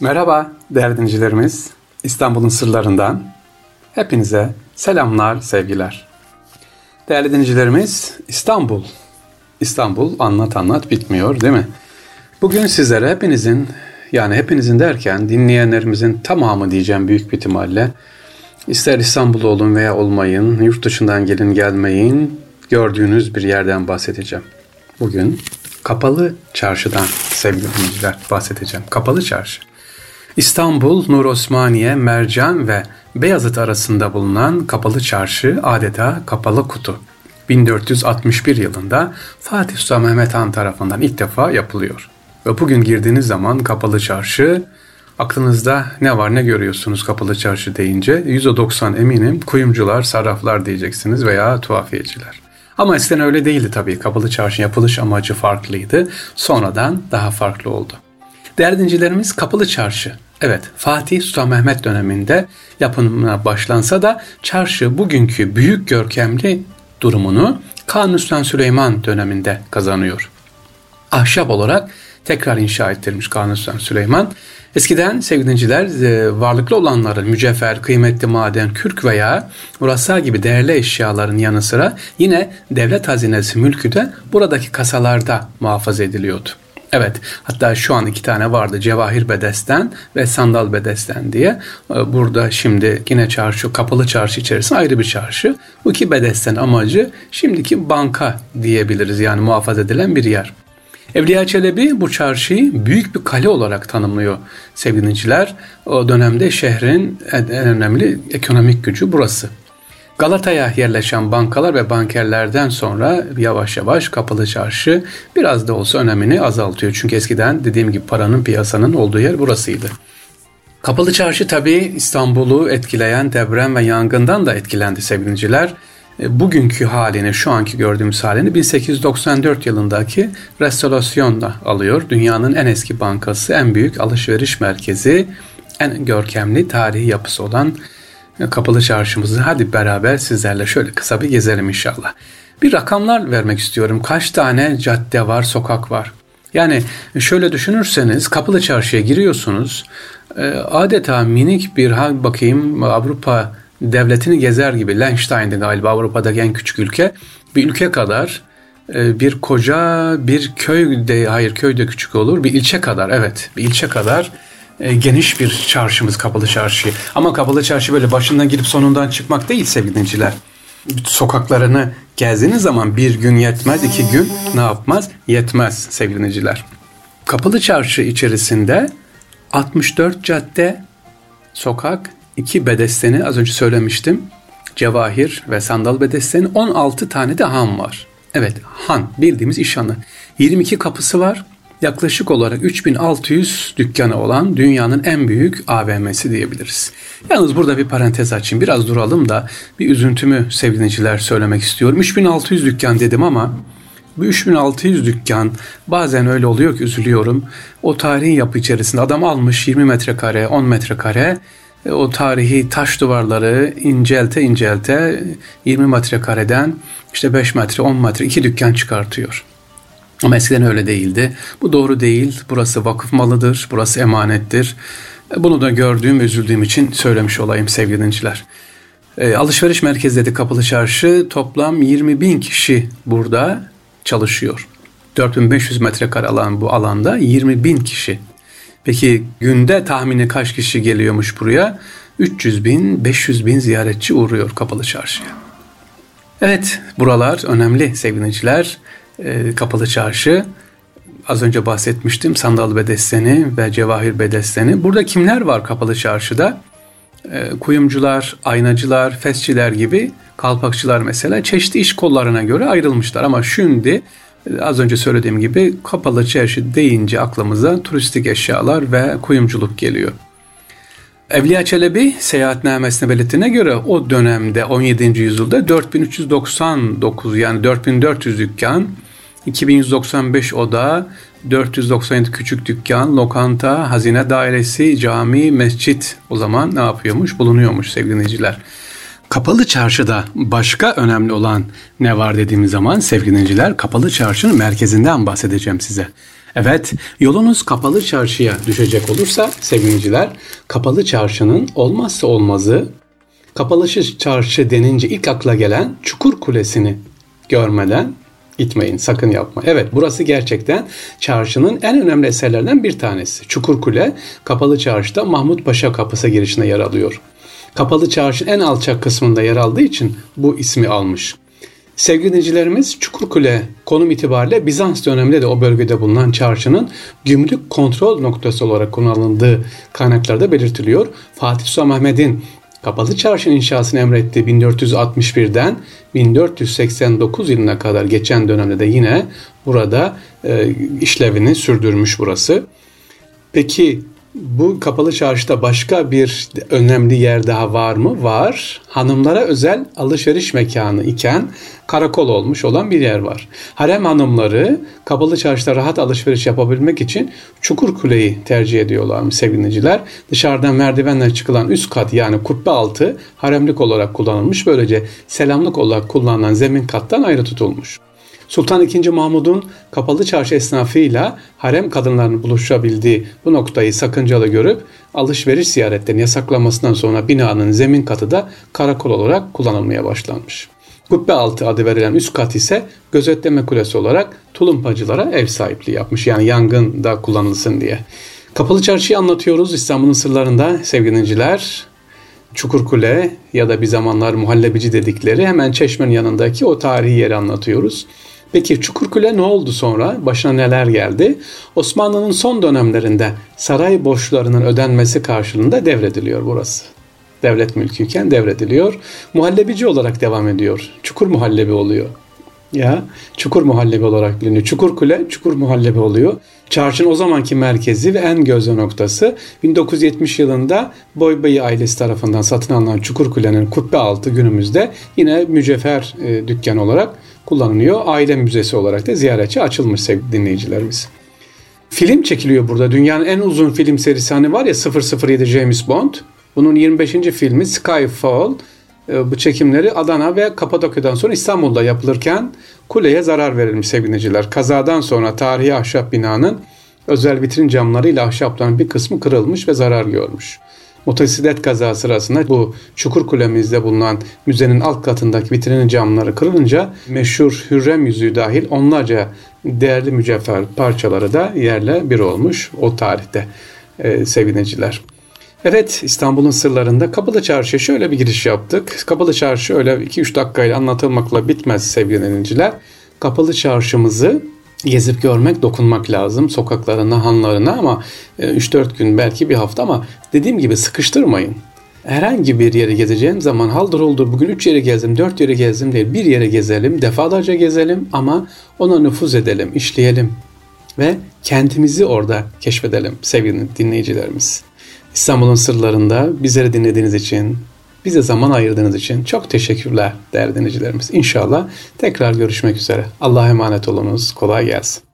Merhaba değerli dinleyicilerimiz. İstanbul'un sırlarından hepinize selamlar, sevgiler. Değerli dinleyicilerimiz İstanbul. İstanbul anlat anlat bitmiyor değil mi? Bugün sizlere hepinizin yani hepinizin derken dinleyenlerimizin tamamı diyeceğim büyük bir ihtimalle ister İstanbul olun veya olmayın, yurt dışından gelin gelmeyin gördüğünüz bir yerden bahsedeceğim. Bugün Kapalı Çarşı'dan sevgili dinleyiciler bahsedeceğim. Kapalı Çarşı. İstanbul, Nur Osmaniye, Mercan ve Beyazıt arasında bulunan Kapalı Çarşı adeta kapalı kutu. 1461 yılında Fatih Sultan Mehmet Han tarafından ilk defa yapılıyor. Ve bugün girdiğiniz zaman Kapalı Çarşı aklınızda ne var ne görüyorsunuz Kapalı Çarşı deyince %90 eminim kuyumcular, sarraflar diyeceksiniz veya tuhafiyeciler. Ama eskiden öyle değildi tabii. Kapalı Çarşı yapılış amacı farklıydı. Sonradan daha farklı oldu. Değerli dincilerimiz Kapalı Çarşı. Evet Fatih Sultan Mehmet döneminde yapımına başlansa da çarşı bugünkü büyük görkemli durumunu Kanuni Sultan Süleyman döneminde kazanıyor. Ahşap olarak tekrar inşa ettirmiş Kanuni Sultan Süleyman. Eskiden sevgili e, varlıklı olanların mücevher, kıymetli maden, kürk veya murassa gibi değerli eşyaların yanı sıra yine devlet hazinesi mülkü de buradaki kasalarda muhafaza ediliyordu. Evet hatta şu an iki tane vardı Cevahir Bedesten ve Sandal Bedesten diye. E, burada şimdi yine çarşı kapalı çarşı içerisinde ayrı bir çarşı. Bu iki bedesten amacı şimdiki banka diyebiliriz yani muhafaza edilen bir yer. Evliya Çelebi bu çarşıyı büyük bir kale olarak tanımlıyor sevgiliciler. O dönemde şehrin en önemli ekonomik gücü burası. Galata'ya yerleşen bankalar ve bankerlerden sonra yavaş yavaş kapalı çarşı biraz da olsa önemini azaltıyor. Çünkü eskiden dediğim gibi paranın piyasanın olduğu yer burasıydı. Kapalı çarşı tabii İstanbul'u etkileyen deprem ve yangından da etkilendi sevgiliciler. E, bugünkü halini, şu anki gördüğümüz halini 1894 yılındaki restorasyonla alıyor. Dünyanın en eski bankası, en büyük alışveriş merkezi, en görkemli tarihi yapısı olan Kapalı Çarşımızı hadi beraber sizlerle şöyle kısa bir gezelim inşallah. Bir rakamlar vermek istiyorum. Kaç tane cadde var, sokak var? Yani şöyle düşünürseniz Kapalı Çarşı'ya giriyorsunuz. E, adeta minik bir ha bakayım Avrupa devletini gezer gibi Liechtenstein'di galiba Avrupa'daki en küçük ülke. Bir ülke kadar e, bir koca bir köy de hayır köy de küçük olur bir ilçe kadar evet bir ilçe kadar e, geniş bir çarşımız kapalı çarşı. Ama kapalı çarşı böyle başından girip sonundan çıkmak değil sevgili dinciler. Sokaklarını gezdiğiniz zaman bir gün yetmez, iki gün ne yapmaz? Yetmez sevgili dinciler. Kapalı çarşı içerisinde 64 cadde, sokak, iki bedesteni az önce söylemiştim. Cevahir ve sandal bedesteni 16 tane de han var. Evet han bildiğimiz iş hanı. 22 kapısı var. Yaklaşık olarak 3600 dükkanı olan dünyanın en büyük AVM'si diyebiliriz. Yalnız burada bir parantez açayım. Biraz duralım da bir üzüntümü sevgiliciler söylemek istiyorum. 3600 dükkan dedim ama bu 3600 dükkan bazen öyle oluyor ki üzülüyorum. O tarihi yapı içerisinde adam almış 20 metrekare, 10 metrekare e, o tarihi taş duvarları incelte incelte 20 metrekareden işte 5 metre 10 metre iki dükkan çıkartıyor. Ama eskiden öyle değildi. Bu doğru değil. Burası vakıf malıdır. Burası emanettir. E, bunu da gördüğüm, üzüldüğüm için söylemiş olayım sevgili dinleyiciler. E, alışveriş merkezleri kapalı çarşı toplam 20 bin kişi burada çalışıyor. 4500 metrekare alan bu alanda 20 bin kişi Peki günde tahmini kaç kişi geliyormuş buraya? 300 bin, 500 bin ziyaretçi uğruyor Kapalı Çarşı'ya. Evet, buralar önemli sevgiliciler. E, Kapalı Çarşı, az önce bahsetmiştim Sandal Bedesteni ve Cevahir Bedesteni. Burada kimler var Kapalı Çarşı'da? E, kuyumcular, aynacılar, fesçiler gibi kalpakçılar mesela çeşitli iş kollarına göre ayrılmışlar. Ama şimdi Az önce söylediğim gibi kapalı çarşı deyince aklımıza turistik eşyalar ve kuyumculuk geliyor. Evliya Çelebi seyahatnamesine belirttiğine göre o dönemde 17. yüzyılda 4399 yani 4400 dükkan, 2195 oda, 497 küçük dükkan, lokanta, hazine dairesi, cami, mescit o zaman ne yapıyormuş? Bulunuyormuş sevgili dinleyiciler. Kapalı çarşıda başka önemli olan ne var dediğimiz zaman sevgili dinleyiciler kapalı çarşının merkezinden bahsedeceğim size. Evet, yolunuz kapalı çarşıya düşecek olursa sevgiliciler, kapalı çarşının olmazsa olmazı, kapalı çarşı denince ilk akla gelen Çukur Kulesi'ni görmeden gitmeyin, sakın yapma. Evet, burası gerçekten çarşının en önemli eserlerinden bir tanesi. Çukur Kule, Kapalı Çarşı'da Mahmut Paşa kapısı girişine yer alıyor. Kapalı Çarşı'nın en alçak kısmında yer aldığı için bu ismi almış. Sevgili dinleyicilerimiz Çukurkule konum itibariyle Bizans döneminde de o bölgede bulunan çarşının gümrük kontrol noktası olarak kullanıldığı kaynaklarda belirtiliyor. Fatih Sultan Mehmet'in Kapalı Çarşı inşasını emrettiği 1461'den 1489 yılına kadar geçen dönemde de yine burada e, işlevini sürdürmüş burası. Peki bu kapalı çarşıda başka bir önemli yer daha var mı? Var. Hanımlara özel alışveriş mekanı iken karakol olmuş olan bir yer var. Harem hanımları kapalı çarşıda rahat alışveriş yapabilmek için Çukur Kule'yi tercih ediyorlar sevgiliciler? Dışarıdan merdivenle çıkılan üst kat yani kubbe altı haremlik olarak kullanılmış. Böylece selamlık olarak kullanılan zemin kattan ayrı tutulmuş. Sultan II. Mahmud'un kapalı çarşı esnafıyla harem kadınlarının buluşabildiği bu noktayı sakıncalı görüp alışveriş ziyaretlerini yasaklamasından sonra binanın zemin katı da karakol olarak kullanılmaya başlanmış. Kubbe altı adı verilen üst kat ise gözetleme kulesi olarak tulumpacılara ev sahipliği yapmış. Yani yangın da kullanılsın diye. Kapalı çarşıyı anlatıyoruz İstanbul'un sırlarında sevgili dinleyiciler. Çukurkule ya da bir zamanlar muhallebici dedikleri hemen çeşmenin yanındaki o tarihi yeri anlatıyoruz. Peki Çukurkule ne oldu sonra? Başına neler geldi? Osmanlı'nın son dönemlerinde saray borçlarının ödenmesi karşılığında devrediliyor burası. Devlet mülküyken devrediliyor. Muhallebici olarak devam ediyor. Çukur muhallebi oluyor. Ya Çukur Muhallebi olarak biliniyor. Çukur Kule Çukur Muhallebi oluyor. Çarşının o zamanki merkezi ve en gözde noktası 1970 yılında Boybay ailesi tarafından satın alınan Çukur Kule'nin kubbe altı günümüzde yine mücevher e, dükkan olarak kullanılıyor. Aile müzesi olarak da ziyaretçi açılmış sevgili dinleyicilerimiz. Film çekiliyor burada. Dünyanın en uzun film serisi hani var ya 007 James Bond. Bunun 25. filmi Skyfall. E, bu çekimleri Adana ve Kapadokya'dan sonra İstanbul'da yapılırken kuleye zarar verilmiş sevgiliciler. Kazadan sonra tarihi ahşap binanın özel vitrin camlarıyla ahşapların bir kısmı kırılmış ve zarar görmüş. Motosiklet kaza sırasında bu çukur kulemizde bulunan müzenin alt katındaki vitrinin camları kırılınca meşhur Hürrem yüzüğü dahil onlarca değerli mücevher parçaları da yerle bir olmuş o tarihte e, sevineciler. Evet İstanbul'un sırlarında Kapalı Çarşı'ya şöyle bir giriş yaptık. Kapalı Çarşı öyle 2-3 dakikayla anlatılmakla bitmez sevgili dinleyiciler. Kapalı Çarşımızı gezip görmek, dokunmak lazım sokaklarına, hanlarına ama 3-4 e, gün belki bir hafta ama dediğim gibi sıkıştırmayın. Herhangi bir yere gezeceğim zaman haldır oldur bugün 3 yere gezdim, 4 yere gezdim değil bir yere gezelim, defalarca gezelim ama ona nüfuz edelim, işleyelim ve kendimizi orada keşfedelim sevgili dinleyicilerimiz. İstanbul'un sırlarında bizleri dinlediğiniz için, bize zaman ayırdığınız için çok teşekkürler değerli dinleyicilerimiz. İnşallah tekrar görüşmek üzere. Allah'a emanet olunuz. Kolay gelsin.